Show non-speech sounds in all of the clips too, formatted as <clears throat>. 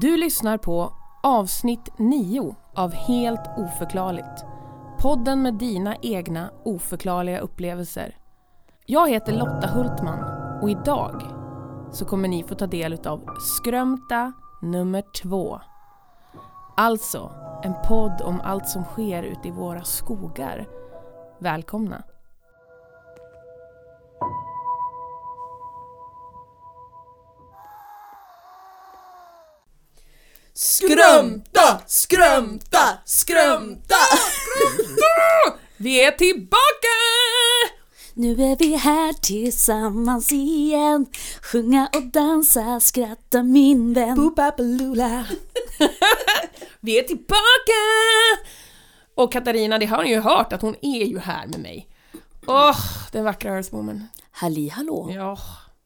Du lyssnar på avsnitt 9 av Helt oförklarligt. Podden med dina egna oförklarliga upplevelser. Jag heter Lotta Hultman och idag så kommer ni få ta del av Skrömta nummer två. Alltså, en podd om allt som sker ute i våra skogar. Välkomna! Skrömta, skrömta, skrömta! <laughs> Vi är tillbaka! Nu är vi här tillsammans igen Sjunga och dansa, skratta min vän Boopapaloola. <laughs> Vi är tillbaka! Och Katarina, det har ni ju hört att hon är ju här med mig. Åh, den vackra Earthwoman. Halli hallå! Ja,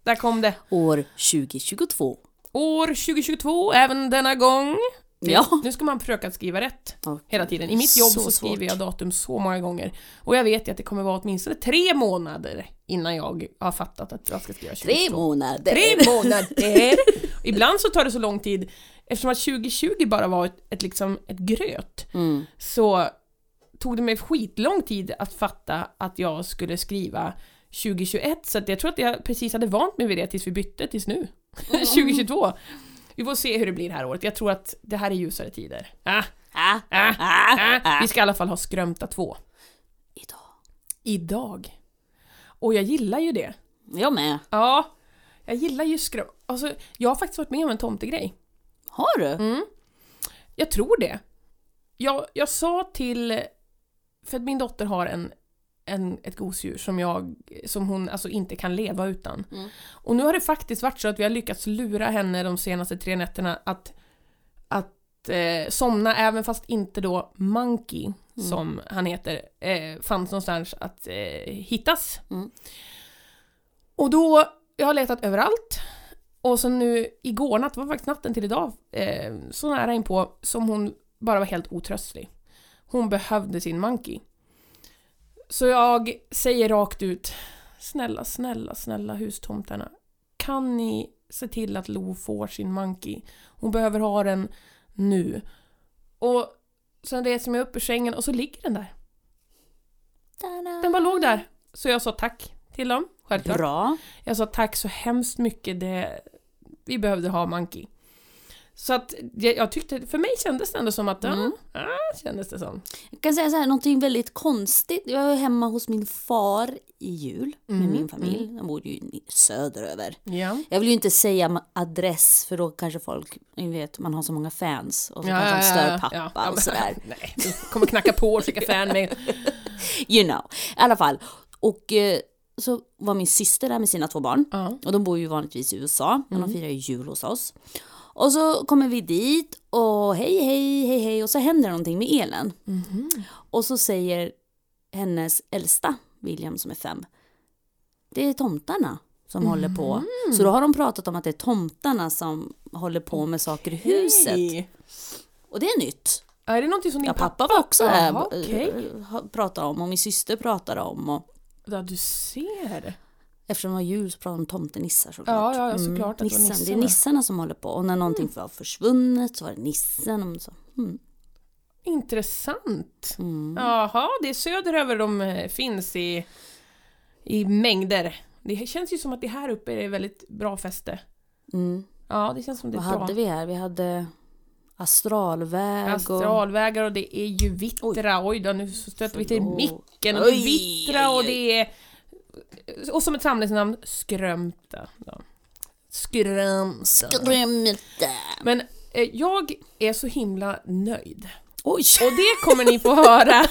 där kom det. År 2022 År 2022, även denna gång. Ja. Nu ska man försöka skriva rätt Ja. hela tiden. I mitt jobb så, Så skriver jag datum så många gånger. Och jag vet ju att det kommer vara åtminstone tre månader innan jag har fattat att jag ska skriva 2022. Tre månader! Tre månader! <laughs> Ibland så tar det så lång tid, eftersom att 2020 bara var ett, ett, liksom, ett gröt, Mm. så tog det mig skitlång tid att fatta att jag skulle skriva 2021, så att jag tror att jag precis hade vant mig vid det tills vi bytte tills nu. <laughs> 2022. Vi får se hur det blir det här året. Jag tror att det här är ljusare tider. Ah, Ah, ah, ah, ah. ah. Vi ska i alla fall ha Skrömta 2. Idag. Idag. Och jag gillar ju det. Jag med. Ja, jag gillar ju skröm... Alltså, jag har faktiskt varit med om en tomtegrej. Har du? Mm. Jag tror det. Jag, jag sa till... För att min dotter har en, en, ett gosedjur som, jag, som hon alltså inte kan leva utan. Mm. Och nu har det faktiskt varit så att vi har lyckats lura henne de senaste tre nätterna att, att eh, somna, även fast inte då Monkey, Mm. som han heter, eh, fanns någonstans att eh, hittas. Mm. Och då, jag har letat överallt. Och så nu igår natt, det var faktiskt natten till idag, eh, så nära inpå som hon bara var helt otröstlig. Hon behövde sin monkey. Så jag säger rakt ut, snälla, snälla, snälla hustomtarna. Kan ni se till att Lo får sin monkey? Hon behöver ha den nu. Och sen reser jag mig upp ur sängen och så ligger den där. Den bara låg där. Så jag sa tack till dem, självklart. Bra. Jag sa tack så hemskt mycket, det, vi behövde ha Monkey. Så att jag, jag tyckte, för mig kändes det ändå som att, Mm. ja, kändes det som. Jag kan säga så här, någonting väldigt konstigt. Jag är hemma hos min far i jul med Mm, min familj. Han bor ju söderöver. Ja. Jag vill ju inte säga adress för då kanske folk, ni vet, man har så många fans och så Ja, kanske de stör pappa ja, ja, och sådär. <laughs> Nej, du kommer knacka på och skicka med. <laughs> You know. I alla fall. Och eh, så var min syster där med sina två barn. Ja. Och de bor ju vanligtvis i USA, men de firar ju jul hos oss. Och så kommer vi dit och hej, hej, hej, hej och så händer någonting med elen. Och så säger hennes äldsta, William som är fem, det är tomtarna som håller på. Så då har de pratat om att det är tomtarna som håller på med saker i huset. Och det är nytt. Är det någonting som din Ja, pappa var också Jaha, okej. okay. pratade om och min syster pratade om. Och Ja, du ser. Eftersom det var jul så pratade de om tomtenissar såklart. Ja, ja, såklart var Nissen. Det är nissarna. som håller på. Och när någonting var försvunnet så var det nissen. Och så. Mm. Intressant. Mm. Jaha, det är söderöver de eh, finns i, i mängder. Det känns ju som att det här uppe är väldigt bra fäste. Mm. Ja, det känns som det är Vad bra. hade vi här? Vi hade astralväg och... Astralvägar och det är ju vittra, oj, då nu stöter vi till micken och det är Oj, vittra oj, och oj. det är... Och som ett samlingsnamn, Skrömta. Ja. Skrömta. Skrömta. Men eh, jag är så himla nöjd. Oj! Och det kommer ni få <laughs> höra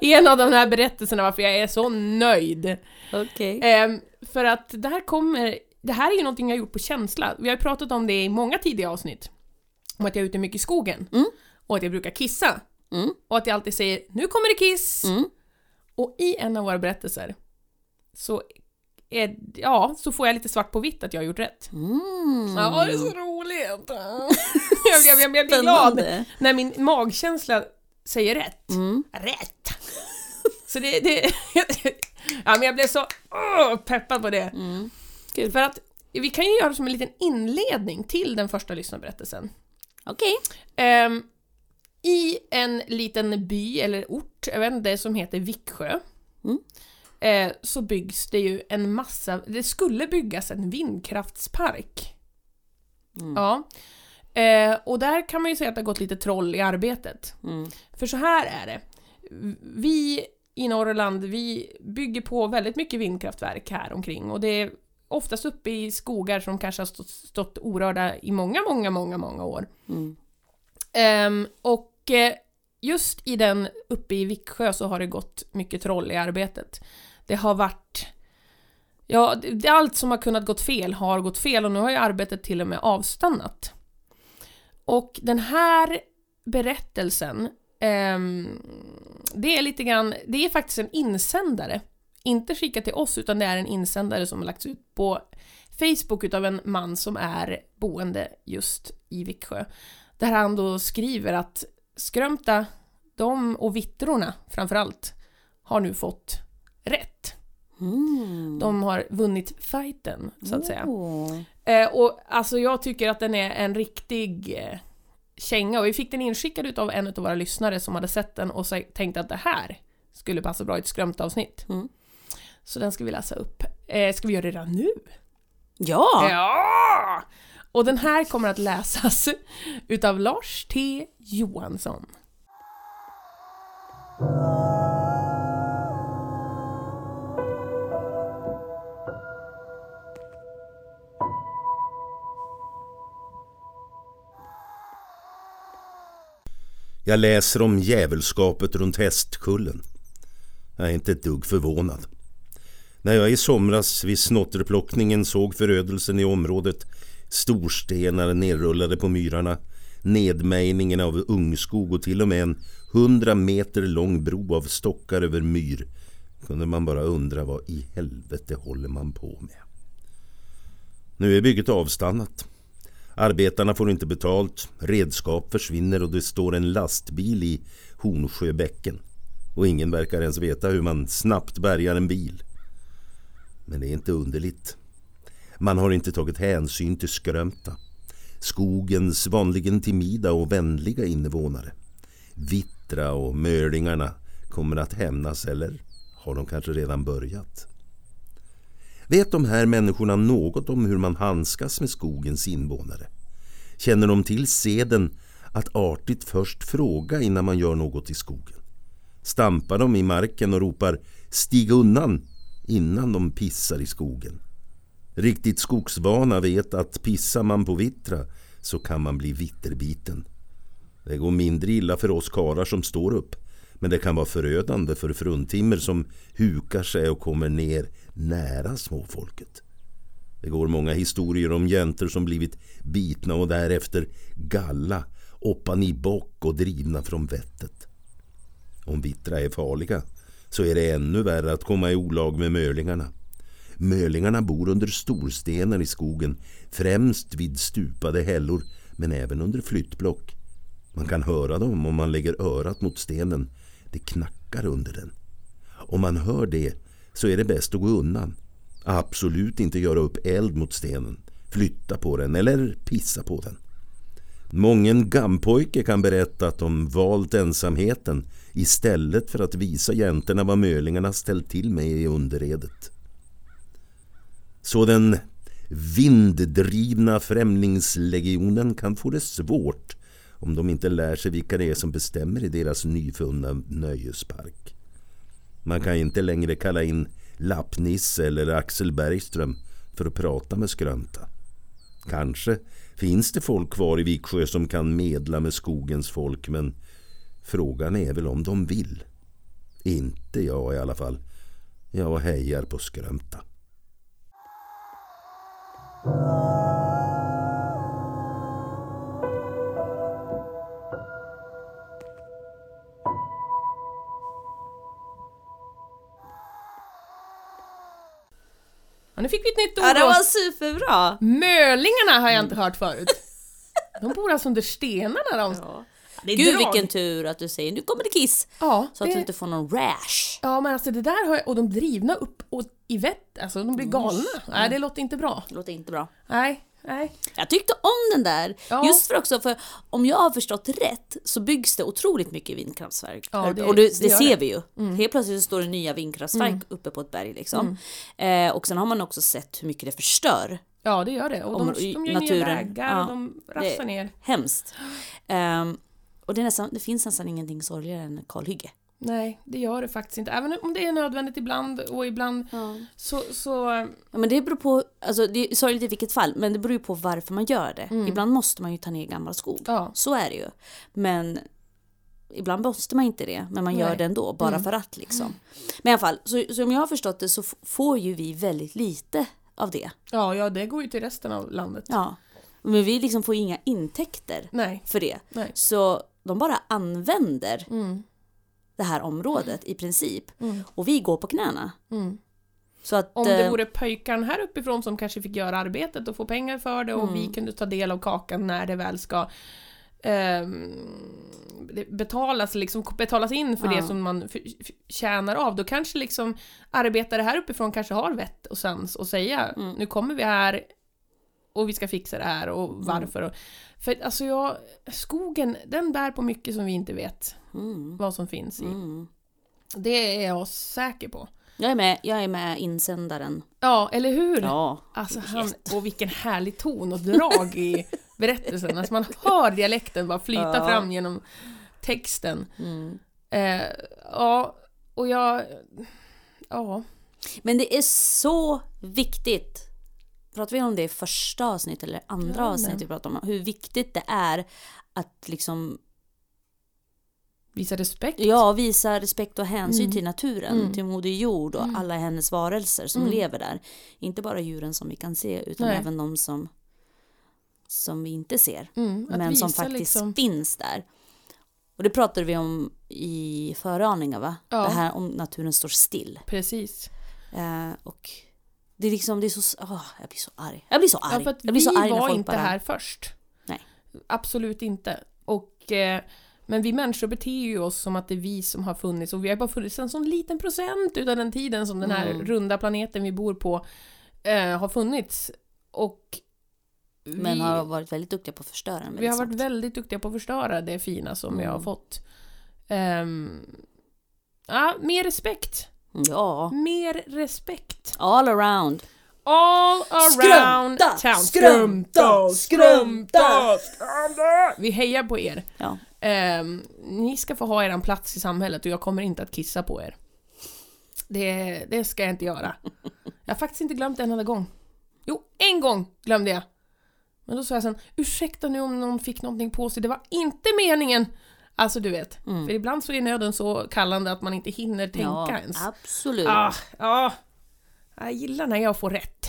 i en av de här berättelserna varför jag är så nöjd. Okej. Ehm, för att det här kommer... Det här är ju någonting jag har gjort på känsla. Vi har ju pratat om det i många tidiga avsnitt. Om att jag är ute mycket i skogen. Mm. Och att jag brukar kissa. Mm. Och att jag alltid säger nu kommer det kiss. Mm. Och i en av våra berättelser så, är, ja, så får jag lite svart på vitt att jag har gjort rätt. Mm. Ja, det är så roligt! <laughs> jag, jag, jag, jag blir glad när min magkänsla säger rätt. Mm. Rätt! Så det... det <laughs> ja, men jag blev så åh, peppad på det. Mm. För att vi kan ju göra som en liten inledning till den första lyssnarberättelsen. Okej. Ehm, I en liten by eller ort, jag vet inte, som heter Viksjö. Mm. Eh, så byggs det ju en massa, det skulle byggas en vindkraftspark. Mm. Ja. Eh, och där kan man ju säga att det har gått lite troll i arbetet. Mm. För så här är det. Vi i Norrland, vi bygger på väldigt mycket vindkraftverk här omkring och det är oftast uppe i skogar som kanske har stått, stått orörda i många, många, många, många år. Mm. Ehm, och eh, just i den uppe i Viksjö så har det gått mycket troll i arbetet. Det har varit... Ja, det, allt som har kunnat gått fel har gått fel och nu har ju arbetet till och med avstannat. Och den här berättelsen, eh, det är lite grann, det är faktiskt en insändare. Inte skickat till oss utan det är en insändare som har lagts ut på Facebook utav en man som är boende just i Viksjö. Där han då skriver att Skrömta, de och Vittrorna framförallt, har nu fått rätt. Mm. De har vunnit fighten, så att säga. Åh. Eh, och alltså jag tycker att den är en riktig eh, känga och vi fick den inskickad utav en av våra lyssnare som hade sett den och tänkte att det här skulle passa bra i ett Skrömta-avsnitt. Mm. Så den ska vi läsa upp. Eh, ska vi göra det redan nu? Ja! Ja! Och den här kommer att läsas utav Lars T Johansson. Jag läser om djävulskapet runt Hästkullen. Jag är inte ett dugg förvånad. När jag i somras vid snotterplockningen såg förödelsen i området, storstenar nerrullade på myrarna, nedmejningen av ungskog och till och med en hundra meter lång bro av stockar över myr, kunde man bara undra vad i helvete håller man på med. Nu är bygget avstannat. Arbetarna får inte betalt, redskap försvinner och det står en lastbil i Hornsjöbäcken. Och ingen verkar ens veta hur man snabbt bärgar en bil. Men det är inte underligt. Man har inte tagit hänsyn till Skrömta. Skogens vanligen timida och vänliga invånare. Vittra och Mölingarna kommer att hämnas eller har de kanske redan börjat? Vet de här människorna något om hur man handskas med skogens invånare? Känner de till seden att artigt först fråga innan man gör något i skogen? Stampar de i marken och ropar ”stig undan” innan de pissar i skogen? Riktigt skogsvana vet att pissar man på vittra så kan man bli vitterbiten. Det går mindre illa för oss karar som står upp men det kan vara förödande för fruntimmer som hukar sig och kommer ner nära småfolket. Det går många historier om jäntor som blivit bitna och därefter galla, oppan i bock och drivna från vettet. Om vittra är farliga så är det ännu värre att komma i olag med mölingarna. Mölingarna bor under storstenar i skogen, främst vid stupade hällor men även under flyttblock. Man kan höra dem om man lägger örat mot stenen. Det knackar under den. Om man hör det så är det bäst att gå undan. Absolut inte göra upp eld mot stenen, flytta på den eller pissa på den. Mången gammpojke kan berätta att de valt ensamheten istället för att visa jäntorna vad mölingarna ställt till med i underredet. Så den vinddrivna främlingslegionen kan få det svårt om de inte lär sig vilka det är som bestämmer i deras nyfunna nöjespark. Man kan inte längre kalla in Lappnisse eller Axel Bergström för att prata med Skrönta. Kanske finns det folk kvar i Viksjö som kan medla med skogens folk men frågan är väl om de vill. Inte jag i alla fall. Jag hejar på Skrönta. Ja, nu fick vi ett nytt ord Ja, det var superbra! Mölingarna har jag inte hört förut. De bor alltså under stenarna de. Det är Gud drag. vilken tur att du säger nu kommer det kiss! Ja, Så att det- du inte får någon rash. Ja men alltså det där har jag, och de drivna upp och i vett, alltså de blir galna. Nej det låter inte bra. Det låter inte bra. Nej, Nej. Jag tyckte om den där. Ja. Just för också, för om jag har förstått rätt så byggs det otroligt mycket vindkraftverk. Ja, det- och det, det det ser vi ju. Helt plötsligt så står det nya vindkraftverk uppe på ett berg liksom. Eh, och sen har man också sett hur mycket det förstör. Ja, det gör det. Och de, Om- de gör nya naturen. vägar Ja. och de rassar ner. Hemskt. Ehm, och det, nästan, det finns nästan ingenting sorgligare än kalhygge. Nej, det gör det faktiskt inte. Även om det är nödvändigt ibland och ibland så, så... Ja, men det beror på, alltså det är sorgligt i vilket fall, men det beror ju på varför man gör det. Ibland måste man ju ta ner gammal skog. Ja. Så är det ju. Men ibland måste man inte det, men man gör Nej. det ändå, bara för att liksom. Men i alla fall, så, så om jag har förstått det så får ju vi väldigt lite av det. Ja, ja, det går ju till resten av landet. Ja. Men vi liksom får inga intäkter Nej. för det. Nej. Så de bara använder Mm. Det här området i princip. Och vi går på knäna. Mm. Så att... Om det eh, vore pöjkarna här uppifrån som kanske fick göra arbetet och få pengar för det och Mm. vi kunde ta del av kakan när det väl ska ehm, betalas, liksom, betalas in för Ja. det som man tjänar av, då kanske liksom arbetare här uppifrån kanske har vett och sans och säga Mm. nu kommer vi här och vi ska fixa det här och Mm. varför. Och, för alltså jag, skogen den bär på mycket som vi inte vet Mm, vad som finns i. mm. Det är jag säker på. Jag är med, jag är med insändaren. Ja, eller hur? Ja. Alltså han, och vilken härlig ton och drag i <laughs> berättelsen. Alltså man hör dialekten bara flyta Ja. fram genom texten. Mm. Eh, ja, och jag... Ja. Men det är så viktigt. Pratar vi om det i första avsnittet eller andra Ja, avsnittet vi pratar om? Hur viktigt det är att liksom Visa respekt. ja, visa respekt och hänsyn Mm. till naturen, Mm. till Moder Jord och Mm. alla hennes varelser som Mm. lever där. Inte bara djuren som vi kan se utan Nej. även de som, som vi inte ser. Mm, men som faktiskt liksom- finns där. Och det pratade vi om i föraningar va? Ja. Det här om naturen står still. Precis. Eh, och det är liksom, det är så, åh, jag blir så arg. Jag blir så arg. Ja, för att jag blir vi så arg när var inte bara, här först. Nej. Absolut inte. Och, eh, men vi människor beter ju oss som att det är vi som har funnits och vi har bara funnits en sån liten procent utav den tiden som den här Mm. runda planeten vi bor på eh, har funnits. Och vi, Men har varit väldigt duktiga på att förstöra den vi har varit väldigt duktiga på att förstöra det fina som vi Mm. har fått. Ehm, ja, mer respekt. Ja, Mer respekt. all around. All around Skrumta, town. skrumta, skrumta. skrumta. Vi hejar på er. Ja. Ehm, ni ska få ha er plats i samhället och jag kommer inte att kissa på er. Det, det ska jag inte göra. Jag har faktiskt inte glömt det en enda gång. Jo, en gång glömde jag. Men då sa jag sen, ursäkta nu om någon fick någonting på sig, det var inte meningen. Alltså du vet, Mm. för ibland så är nöden så kallande att man inte hinner tänka ja, ens. absolut. Ah, ah. Jag gillar när jag får rätt.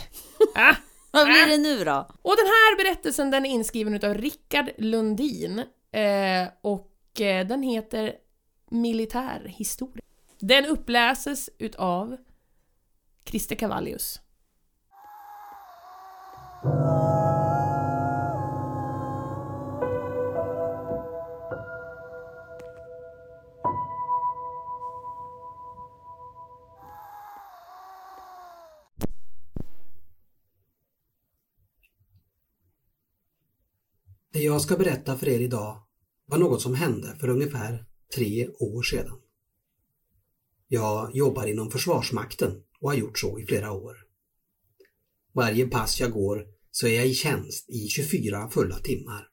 Ah. <laughs> Vad blir det nu då? Och den här berättelsen den är inskriven utav Rickard Lundin eh, och eh, den heter Militärhistoria. Den uppläses utav Christer Cavallius. Det jag ska berätta för er idag var något som hände för ungefär tre år sedan. Jag jobbar inom Försvarsmakten och har gjort så i flera år. Varje pass jag går så är jag i tjänst i 24 fulla timmar.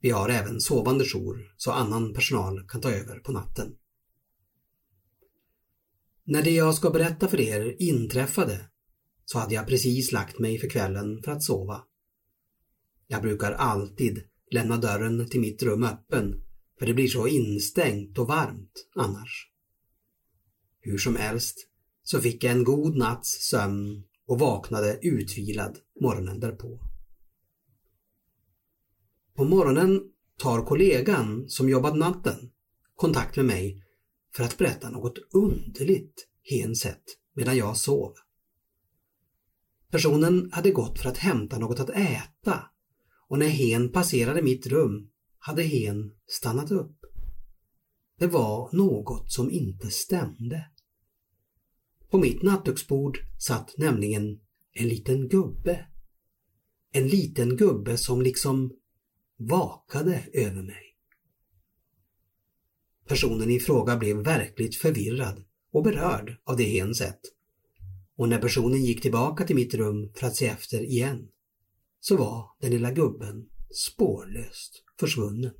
Vi har även sovande jour så annan personal kan ta över på natten. När det jag ska berätta för er inträffade så hade jag precis lagt mig för kvällen för att sova. Jag brukar alltid lämna dörren till mitt rum öppen för det blir så instängt och varmt annars. Hur som helst så fick jag en god natts sömn och vaknade utvilad morgonen därpå. På morgonen tar kollegan som jobbat natten kontakt med mig för att berätta något underligt hen sett medan jag sov. Personen hade gått för att hämta något att äta och när hen passerade mitt rum hade hen stannat upp. Det var något som inte stämde. På mitt nattduksbord satt nämligen en liten gubbe. En liten gubbe som liksom vakade över mig. Personen i fråga blev verkligt förvirrad och berörd av det hen sett. Och när personen gick tillbaka till mitt rum för att se efter igen så var den lilla gubben spårlöst försvunnen.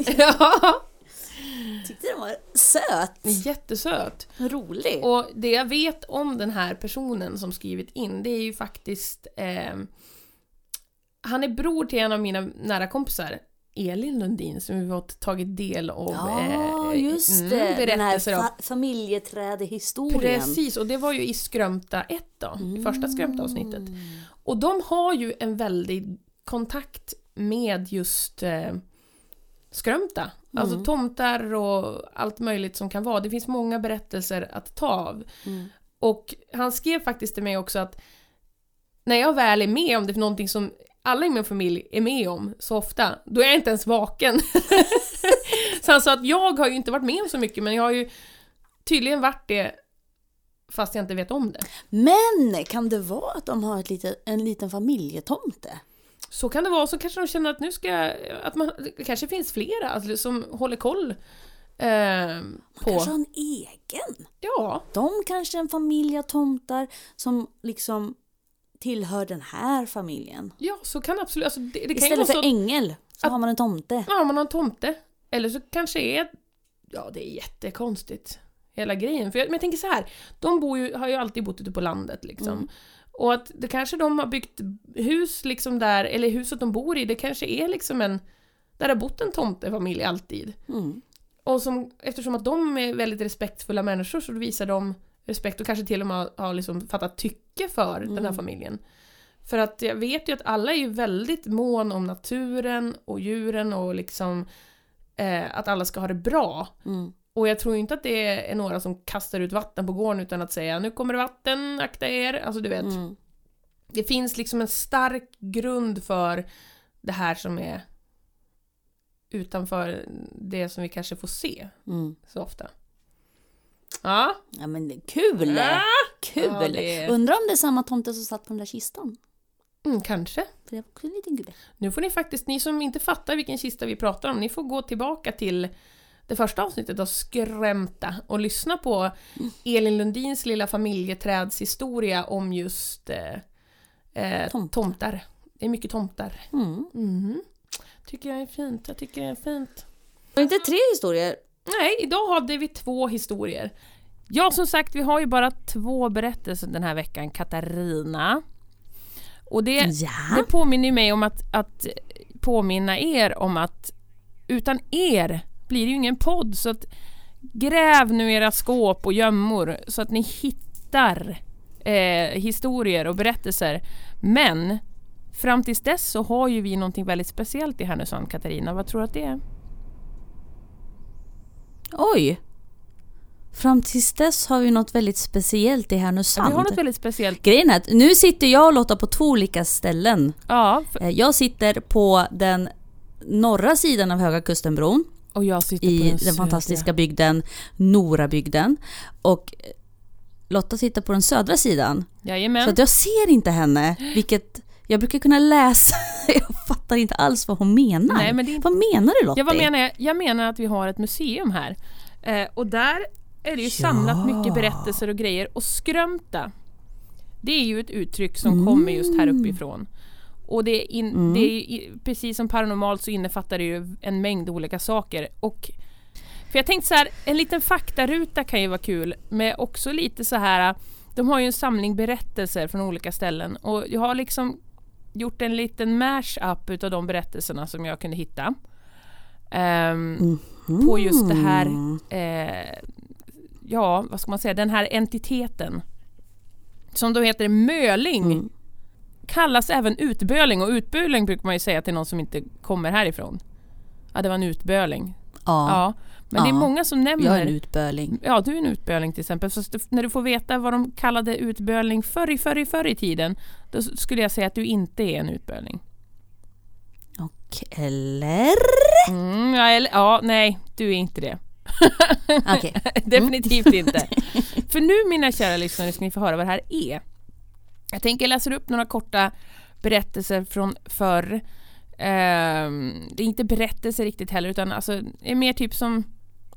<laughs> ja, söt. jättesöt. Rolig. Och det jag vet om den här personen som skrivit in, det är ju faktiskt... Eh, han är bror till en av mina nära kompisar, Elin Lundin, som vi har tagit del av Ja, eh, just mm, det. Den här berättelser av. fa- familjeträdehistorien. Precis, och det var ju i Skrömta 1 då, i första Skrömta-avsnittet. Och de har ju en väldig kontakt med just eh, Skrömta. Alltså tomtar och allt möjligt som kan vara. Det finns många berättelser att ta av. Och han skrev faktiskt till mig också att när jag väl är med om det är någonting som alla i min familj är med om så ofta, då är jag inte ens vaken. <laughs> så han sa att jag har ju inte varit med om så mycket, men jag har ju tydligen varit det fast jag inte vet om det. Men kan det vara att de har ett litet, en liten familjetomte? Så kan det vara, så kanske de känner att nu ska jag, att man, det kanske finns flera alltså, som håller koll eh, på... Kanske har en egen? Ja, De kanske är en familj av tomtar som liksom tillhör den här familjen. ja, så kan absolut, alltså, det, det Istället för så ängel så att- har man en tomte. Ja, man har en tomte. Eller så kanske är... Ja, det är jättekonstigt. Hela grejen. För jag, men jag tänker så här. De bor ju, har ju alltid bott ute på landet liksom. Och att det kanske de har byggt hus liksom där, eller huset de bor i, det kanske är liksom en... Där har bott en tomtefamilj alltid. Mm. Och som, eftersom att de är väldigt respektfulla människor så visar de respekt och kanske till och med har, har liksom fattat tycke för den här familjen. För att jag vet ju att alla är ju väldigt mån om naturen och djuren och liksom eh, att alla ska ha det bra. Mm. Och jag tror inte att det är några som kastar ut vatten på gården utan att säga nu kommer det vatten, akta er. Alltså du vet. Mm. Det finns liksom en stark grund för det här som är utanför det som vi kanske får se Mm. så ofta. Ja, Ja men det är kul! Ah! Kul! Ja, det Undrar om det är samma tomte som satt på den där kistan? mm, kanske. För det var också en liten gubbe. Nu får ni faktiskt, ni som inte fattar vilken kista vi pratar om, ni får gå tillbaka till det första avsnittet av Skrämta och lyssna på Elin Lundins lilla familjeträdshistoria om just eh, eh, Tomtar. tomtar. Det är mycket tomtar. Mm. Mhm. Tycker jag är fint, jag tycker det är fint. Det inte tre historier? Nej, idag hade vi två historier. Ja, som sagt, vi har ju bara två berättelser den här veckan, Katarina. Och det, Ja. det påminner mig om att, att påminna er om att utan er blir det ju ingen podd, så att gräv nu era skåp och gömmor så att ni hittar eh, historier och berättelser. Men fram tills dess så har ju vi någonting väldigt speciellt i Härnösand, Katarina. Vad tror du att det är? Oj! Fram tills dess har vi något väldigt speciellt i Ja, Härnösand. vi har något väldigt speciellt. Grejen är att nu sitter jag och Lotta på två olika ställen. Ja, för, Eh, Jag sitter på den norra sidan av Höga Kustenbron i på den, fantastiska bygden Norabygden. Och Lotta sitter på den södra sidan. Jajamän. Så att jag ser inte henne, vilket jag brukar kunna läsa. <laughs> Jag fattar inte alls vad hon menar. Nej, men inte- Vad menar du Lotta? Ja, vad menar jag? Jag menar att vi har ett museum här. Eh, och där är det ju samlat mycket berättelser och grejer. Och skrömta, det är ju ett uttryck som Mm. kommer just här uppifrån. Och det är, in, det är precis som paranormalt så innefattar det ju en mängd olika saker. Och för jag tänkte så här, en liten faktaruta kan ju vara kul, med också lite så här. De har ju en samling berättelser från olika ställen och jag har liksom gjort en liten mash-up utav de berättelserna som jag kunde hitta. Ehm, På just det här, eh, ja vad ska man säga, den här entiteten. Som då heter möling. Kallas även utböling och utböling brukar man ju säga till någon som inte kommer härifrån. Ja det var en utböling. Ja. Ja. Men det är Ja. många som nämner... Jag är en utböling. Ja, du är en utböling till exempel. Du- när du får veta vad de kallade utböling förr i, förr i, förr i tiden, då skulle jag säga att du inte är en utböling. Och, eller? Mm, ja, eller, ja, nej, du är inte det. <laughs> Definitivt inte. <laughs> För nu mina kära lyssnare ska ni få höra vad det här är. Jag tänker läsa upp några korta berättelser från förr. Ehm, det är inte berättelser riktigt heller utan alltså, det är mer typ som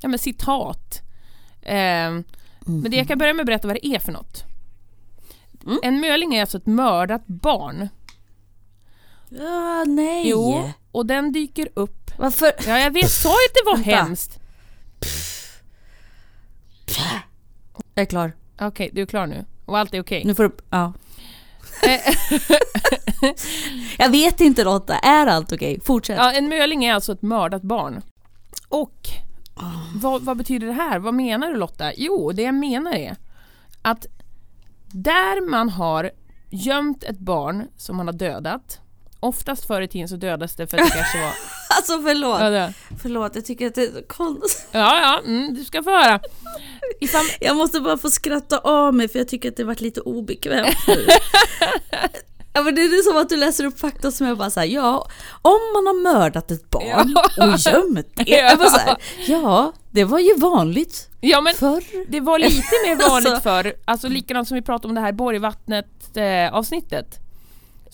ja, men citat. Ehm, Men det jag kan börja med att berätta vad det är för något. Mm. En möling är alltså ett mördat barn. Ah, nej. Jo, och den dyker upp. Varför? Ja, jag vet, sa ju att det var <laughs> hemskt. Jag är klar. Okej, du är klar nu. Och allt är okej. Nu får du... Ja. <laughs> jag vet inte Lotta, är allt okej? Fortsätt. Ja, en möling är alltså ett mördat barn. Och vad, vad betyder det här? Vad menar du Lotta? Jo, det jag menar är att där man har gömt ett barn som man har dödat, oftast förr i tiden så dödades det för att det kanske var... <laughs> <laughs> Alltså förlåt. Ja, det- Förlåt, jag tycker att det är så konstigt. <laughs> ja, ja mm, du ska få höra. Ifall, Jag måste bara få skratta av mig för jag tycker att det varit lite obekvämt <laughs> nu. Ja men det är som att du läser upp fakta som jag bara såhär, ja, om man har mördat ett barn och gömt det. Jag bara så här, ja, det var ju vanligt ja, men förr. det var lite mer vanligt Alltså- förr, alltså likadant som vi pratade om det här Borgvattnet eh, avsnittet.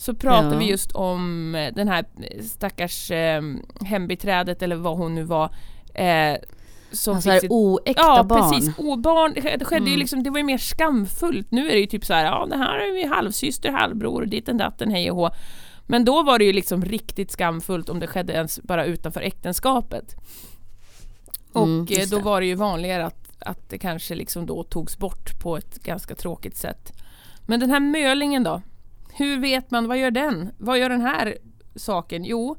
Så pratar Ja. vi just om eh, den här stackars eh, hembiträdet eller vad hon nu var. Eh, som Alltså fick sitt oäkta Ja, barn. precis. O, barn, det skedde ju Mm. liksom, det var ju mer skamfullt. Nu är det ju typ så här, ja det här är ju halvsyster, halvbror, ditten datten, hej och hå. Men då var det ju liksom riktigt skamfullt om det skedde ens bara utanför äktenskapet. Och Mm, eh, just då var det ju vanligare att, att det kanske liksom då togs bort på ett ganska tråkigt sätt. Men den här mölingen då? Hur vet man, vad gör den? Vad gör den här saken? Jo,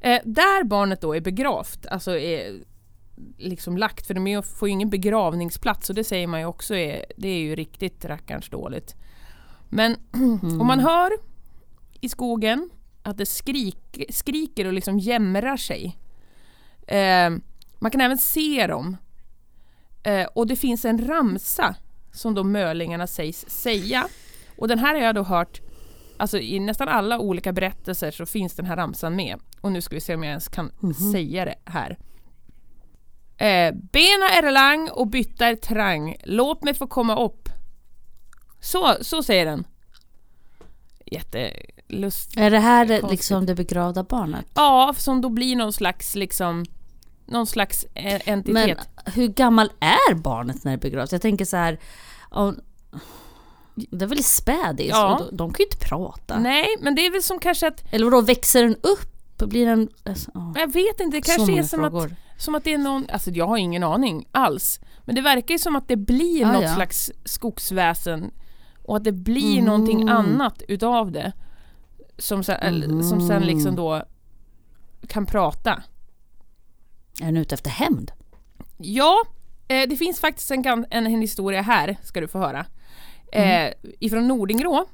eh, där barnet då är begravt, alltså är liksom lagt, för de får ju ingen begravningsplats och det säger man ju också är, det är ju riktigt rackarns dåligt. Men <clears throat> om man hör i skogen att det skrik, skriker och liksom jämrar sig. Eh, man kan även se dem. Eh, och det finns en ramsa som de mölingarna sägs säga. Och den här har jag då hört, alltså i nästan alla olika berättelser så finns den här ramsan med. Och nu ska vi se om jag ens kan säga det här. Eh, bena är lang och bytta är trang, låt mig få komma upp. Så, så säger den. Jättelust. Är det här Konstigt. liksom det begravda barnet? Ja, som då blir någon slags liksom någon slags eh, entitet. Men hur gammal är barnet när det är begravt? Jag tänker så här, ja, det är väl spädis Ja. och de, de kan ju inte prata. Nej, men det är väl som kanske att, Eller vadå, växer den upp? Blir den... Alltså, ja. jag vet inte, det kanske är som att, som att det är någon, alltså jag har ingen aning alls. Men det verkar ju som att det blir Ah, något ja. slags skogsväsen och att det blir Mm. någonting annat utav det. Som sen, eller, som sen liksom då kan prata. Är den ute efter hämnd? Ja, eh, det finns faktiskt en, en historia här, ska du få höra. Mm. Eh, ifrån Nordingrå.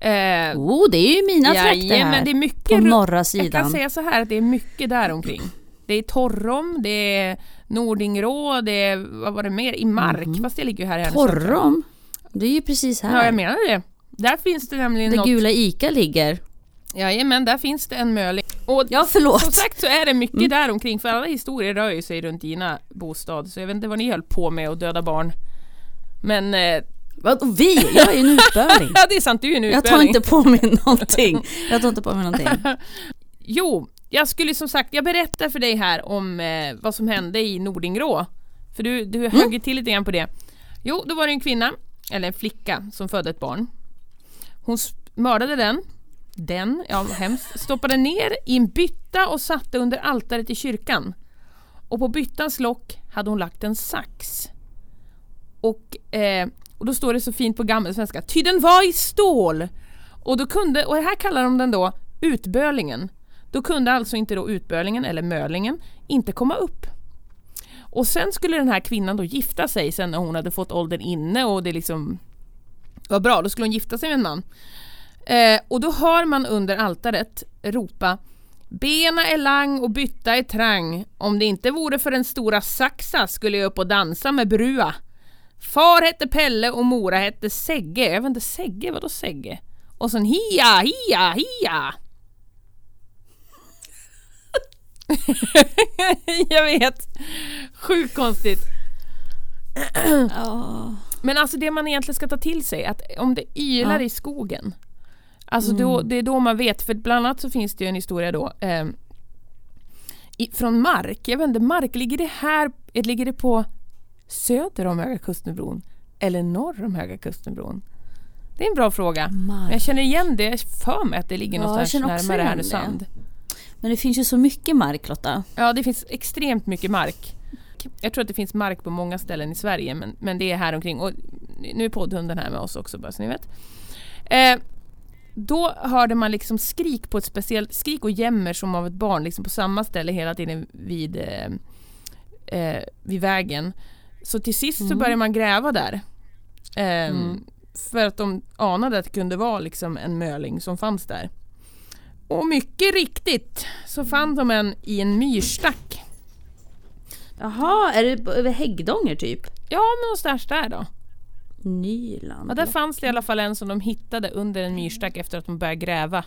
Eh, Oh, det är ju mina trakter här. men det är mycket på norra Jag sidan. kan säga så här att det är mycket där omkring. Det är Torrom, det är Nordingrå, det är, vad var det mer? I Mark, fast det ligger ju här i jag. Torrom? Det är ju precis här. Ja, jag menar det. Där finns det nämligen Där något... gula Ica ligger. Jajamän, där finns det en möling. Och Ja, förlåt. som sagt så är det mycket Mm. där omkring för alla historier rör ju sig runt dina bostad. Så jag vet inte vad ni höll på med att döda barn. Men... Eh, Vadå vi? Jag är ju en utböling. <laughs> ja, det är sant, du är en Jag tar utböling. inte på mig någonting. Jag tar inte på mig någonting. <laughs> Jo, jag skulle som sagt, jag berättar för dig här om eh, vad som hände i Nordingrå. För du, du Mm. högg till lite grann på det. Jo, då var det en kvinna, eller en flicka, som födde ett barn. Hon mördade den, den, ja hemskt, stoppade ner i en bytta och satte under altaret i kyrkan. Och på byttans lock hade hon lagt en sax. Och, eh, och då står det så fint på gammelsvenska, ty den var i stål! Och, då kunde, och här kallar de den då utbölingen. Då kunde alltså inte då utbölingen, eller mölingen, inte komma upp. Och sen skulle den här kvinnan då gifta sig sen när hon hade fått åldern inne och det liksom var bra, då skulle hon gifta sig med en man. Eh, och då hör man under altaret ropa Bena är lang och bytta är trang. Om det inte vore för den stora Saxa skulle jag upp och dansa med Brua. Far hette Pelle och Mora hette Segge. Jag vet inte, Segge? Vadå Segge? Och sen hia, hia, hia! <laughs> jag vet. Sjukt konstigt. Men alltså det man egentligen ska ta till sig, att om det ylar Ja. i skogen, alltså då, det är då man vet, för bland annat så finns det ju en historia då eh, i, från Mark, jag vet inte, Mark, ligger det här, eh, ligger det på söder om Höga Kustenbron eller norr om Höga Kustenbron? Det är en bra fråga. Men jag känner igen det, jag för mig att det ligger Ja, någonstans närmare Härnösand. Men det finns ju så mycket mark Lotta. Ja, det finns extremt mycket mark. Jag tror att det finns mark på många ställen i Sverige, men, men det är här omkring. Och nu är poddhunden här med oss också, bara så ni vet. Eh, då hörde man liksom skrik på ett speciellt, skrik och jämmer som av ett barn liksom på samma ställe hela tiden vid, eh, eh, vid vägen. Så till sist så började man gräva där. Eh, För att de anade att det kunde vara liksom en möling som fanns där. Och mycket riktigt så fann de en i en myrstack. Jaha, är det över Häggdånger typ? Ja, men någonstans där då. Nyland? Ja, där fanns det i alla fall en som de hittade under en myrstack efter att de började gräva.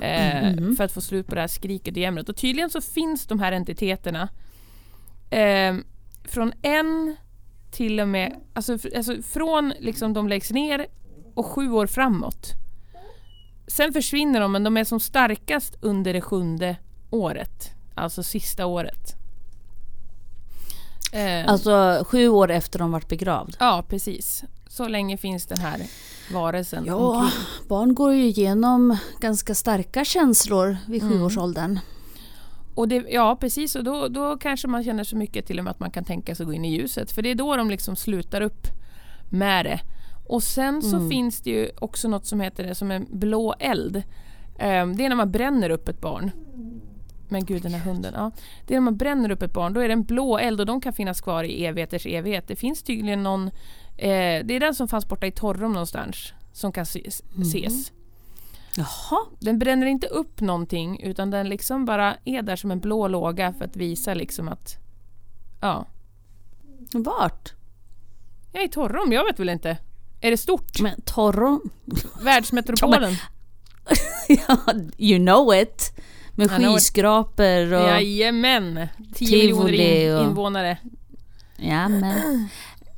Eh, För att få slut på det här skriket och jämret. Och tydligen så finns de här entiteterna eh, från en till och med, alltså, alltså från liksom de läggs ner och sju år framåt. Sen försvinner de men de är som starkast under det sjunde året. Alltså sista året. Eh, Alltså sju år efter de varit begravd. Ja, precis. Så länge finns den här varelsen Ja, omkring. barn går ju igenom ganska starka känslor vid sjuårsåldern. Och det, ja, precis. Och då, då kanske man känner så mycket till och med att man kan tänka sig att gå in i ljuset. För det är då de liksom slutar upp med det. Och sen så finns det ju också något som heter det som en blå eld. Ehm, det är när man bränner upp ett barn. Men gud den här hunden. Ja. Det är när man bränner upp ett barn. Då är det en blå eld och de kan finnas kvar i evigheters evighet. Det finns tydligen någon... Eh, det är den som fanns borta i Torrum någonstans. Som kan ses. ses. Jaha, Den bränner inte upp någonting utan den liksom bara är där som en blå låga för att visa liksom att... Ja. vart? Jag är i Torrum, jag vet väl inte. Är det stort? Men Torro... Världsmetropolen? <laughs> ja, you know it. Med skyskrapor och... Jajamän! 10 Tivoli miljoner och- invånare. Ja men...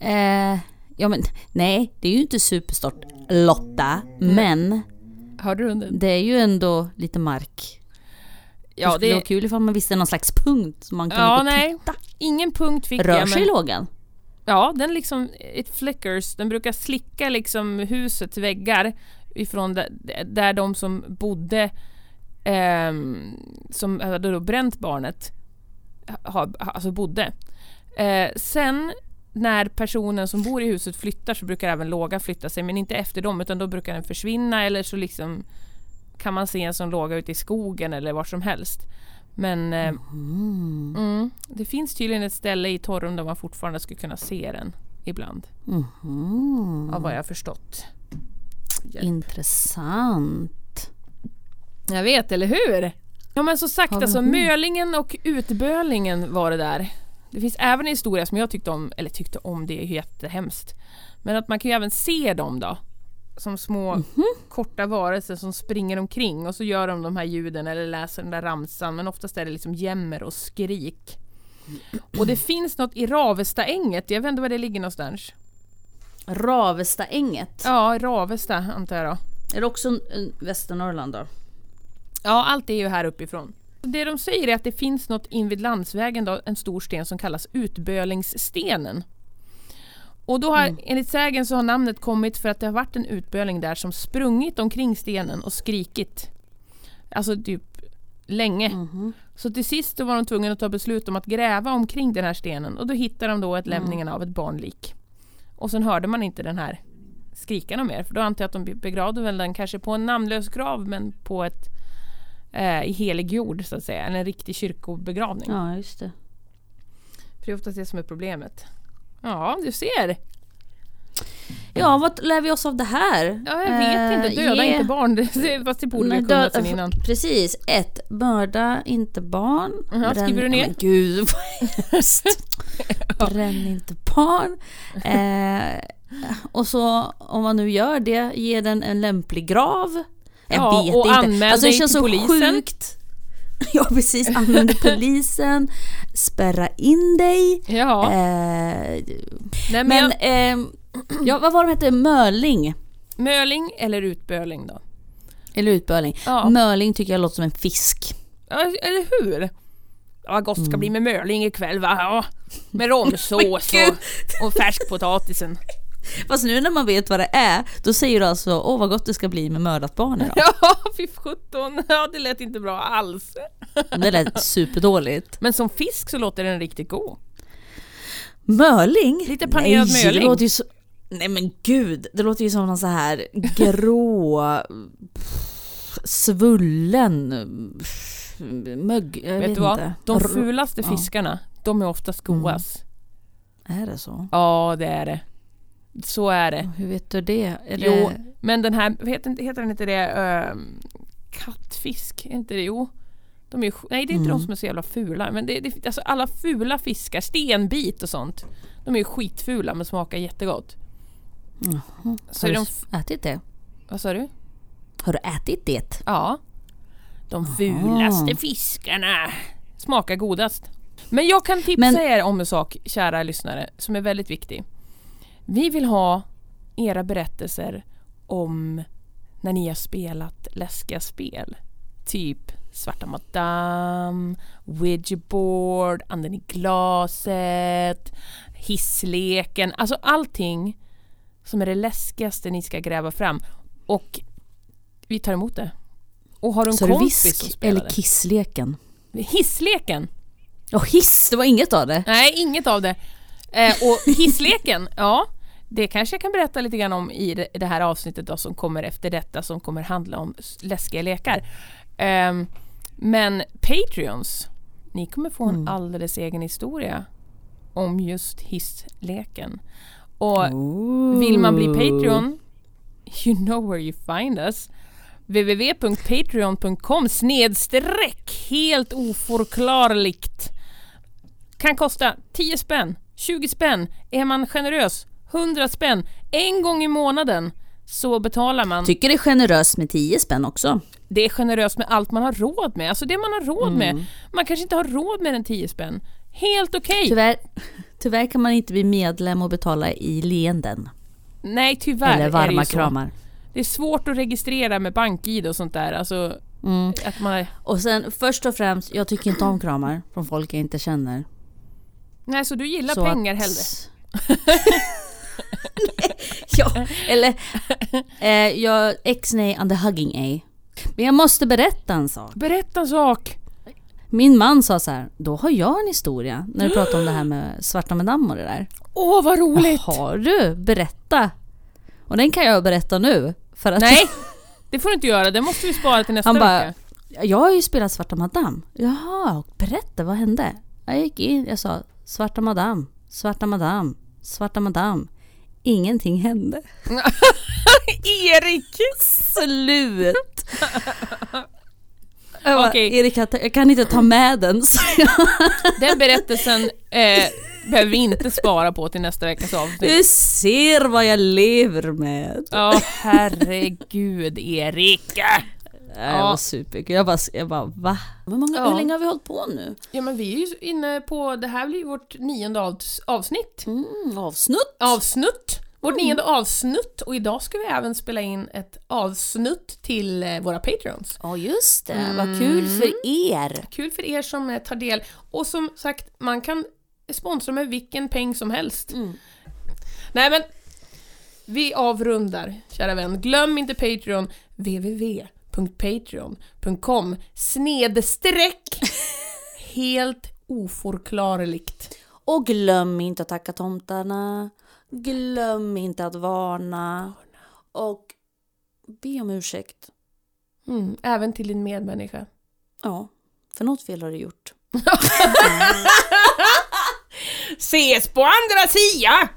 Eh, ja men nej, det är ju inte superstort Lotta. Men Hörde du hunden? det är ju ändå lite mark. det Ja, skulle vara det... kul ifall man visste någon slags punkt som man kunde Ja, gå nej. titta. Ingen punkt fick Rör jag. sig Men, lågan? ja, den liksom... It flickers. Den brukar slicka liksom husets väggar ifrån där, där de som bodde ehm, som hade då bränt barnet ha- alltså bodde. Eh, sen när personen som bor i huset flyttar så brukar även låga flytta sig men inte efter dem utan då brukar den försvinna eller så liksom kan man se en som låga ute i skogen eller var som helst. Men eh, mm, det finns tydligen ett ställe i Torrum där man fortfarande skulle kunna se den ibland. Mhm. Av vad jag förstått. Hjälp. Intressant. Jag vet, eller hur? Ja men så sagt, alltså mölingen och utbölingen var det där. Det finns även en historia som jag tyckte om, eller tyckte om, det är jättehemskt. Men att man kan ju även se dem då. Som små Mhm. korta varelser som springer omkring och så gör de de här ljuden eller läser den där ramsan. Men oftast är det liksom jämmer och skrik. Och det finns något i Ravestaänget, jag vet inte var det ligger någonstans. Ravestaänget. Ja, Ravesta antar jag då. Är det också Västernorrland då? Ja, allt är ju här uppifrån. Det de säger är att det finns något invid landsvägen, då, en stor sten som kallas Utbölingsstenen. Och då har, enligt sägen så har namnet kommit för att det har varit en utböling där som sprungit omkring stenen och skrikit. Alltså typ länge. Så till sist då var de tvungna att ta beslut om att gräva omkring den här stenen och då hittade de då ett lämningen av ett barnlik. Och sen hörde man inte den här skrikarna mer för då antar jag att de begravde väl den kanske på en namnlös grav men på ett eh, i helig jord så att säga, en riktig kyrkobegravning. Ja, just det. För det är oftast det som är problemet. Ja, du ser. Ja, vad lär vi oss av det här? Ja, jag vet inte. Eh, Döda ge- inte barn. <laughs> Det- Fast det borde vi Nej, kunnat sen innan. Precis. ett, Mörda inte barn. Jaha, skriver du ner? Men gud, vad hemskt. <laughs> Bränn inte barn. Eh, och så om man nu gör det, ge den en lämplig grav. Jag Ja, vet och inte. anmäl alltså, det känns till så polisen. sjukt. <laughs> Ja precis, till <laughs> polisen, spärra in dig. Ja. Eh, Nej, men men, jag, ehm, ja, vad var de hette? Möling? möling eller utböling då? Eller utböling. Ja. Möling tycker jag låter som en fisk. Ja, eller hur? Ja, vad gott ska bli med möling ikväll va? Ja, med <laughs> romsås och, och färskpotatisen. Fast nu när man vet vad det är, då säger du alltså åh vad gott det ska bli med mördat barn idag. <laughs> Ja, fy sjutton. Ja, det lät inte bra alls. Det lät superdåligt. Men som fisk så låter den riktigt god. Möling? Lite panerad Nej. Det låter ju så... Nej men gud, det låter ju som någon så här grå, svullen, mögg... Jag vet, Vet du vad? inte. De fulaste ja. Mm. fiskarna, de är oftast godast. Är det så? Ja, det är det. Så är det. Hur vet du det? Är Jo, det... men den här, heter, heter den inte det, ehm, kattfisk? Är inte det? Jo. De är, nej, det är inte Mm. de som är så jävla fula. Men det, det, alltså alla fula fiskar, stenbit och sånt. De är ju skitfula men smakar jättegott. Så Har du de, ätit det? vad sa du? Har du ätit det? Ja. De fulaste fiskarna smakar godast. Men jag kan tipsa Men- er om en sak, kära lyssnare, som är väldigt viktig. Vi vill ha era berättelser om när ni har spelat läskiga spel. Typ Svarta Madame, Ouija board, Anden i glaset, Hissleken. Alltså allting som är det läskigaste ni ska gräva fram. Och vi tar emot det. Och har du en Så kompis som spelar eller kissleken? Hissleken? Och hiss, det var inget av det. Nej, inget av det. Eh, och hissleken, <laughs> ja, det kanske jag kan berätta lite grann om i det, här avsnittet då, som kommer efter detta som kommer handla om läskiga lekar. Ehm, men Patreons, ni kommer få en alldeles egen historia om just hissleken. Och vill man bli Patreon, you know where you find us. www.patreon.com snedstreck helt oförklarligt. Kan kosta 10 spänn, 20 spänn, är man generös 100 spänn. En gång i månaden så betalar man. Tycker det är generöst med 10 spänn också. Det är generöst med allt man har råd med. Alltså det man har råd med. Man kanske inte har råd med en 10 spänn. Helt okej. Tyvärr, tyvärr kan man inte bli medlem och betala i leenden. Nej tyvärr eller är det varma ju så. kramar. Det är svårt att registrera med bank-id och sånt där. Alltså Mm. att man... Och sen först och främst, jag tycker inte om kramar från folk jag inte känner. Nej så du gillar Så pengar att- hellre? <laughs> ja, eller eh, jag X-nay on the hugging A. Men jag måste berätta en sak. Berätta en sak! Min man sa så här, då har jag en historia när du pratar om det här med svarta madam och det där. Åh vad roligt! Har du? Berätta! Och den kan jag berätta nu. För att Nej! Det får du inte göra, det måste vi spara till nästa Han bara, vecka. jag har ju spelat Svarta Madame. Jaha, berätta, vad hände? Jag gick in, jag sa Svarta Madame, Svarta Madame, Svarta Madame. Ingenting hände. <laughs> Erik! Slut! Jag, bara, Okej. Erik, jag, jag kan inte ta med den. Så jag, Den berättelsen eh, behöver vi inte spara på till nästa veckas avsnitt. du ser vad jag lever med. Ja, herregud Erik! Ja. Jag var superkul. Jag bara, jag bara va? Hur, många, Ja. hur länge har vi hållit på nu? Ja men vi är ju inne på, det här blir ju vårt nionde av, avsnitt. Mm, avsnutt. Avsnutt! Vårt nionde avsnutt och idag ska vi även spela in ett avsnutt till eh, våra patreons. Ja just det, vad kul för er. Kul för er som eh, tar del och som sagt, man kan sponsra med vilken peng som helst. Nej men, vi avrundar, kära vän. Glöm inte Patreon, www.patreon.com snedstreck helt oförklarligt. Och glöm inte att tacka tomtarna. Glöm inte att varna. Och be om ursäkt. Mm, även till din medmänniska. Ja, för något fel har du gjort. <laughs> Ses på andra sidan!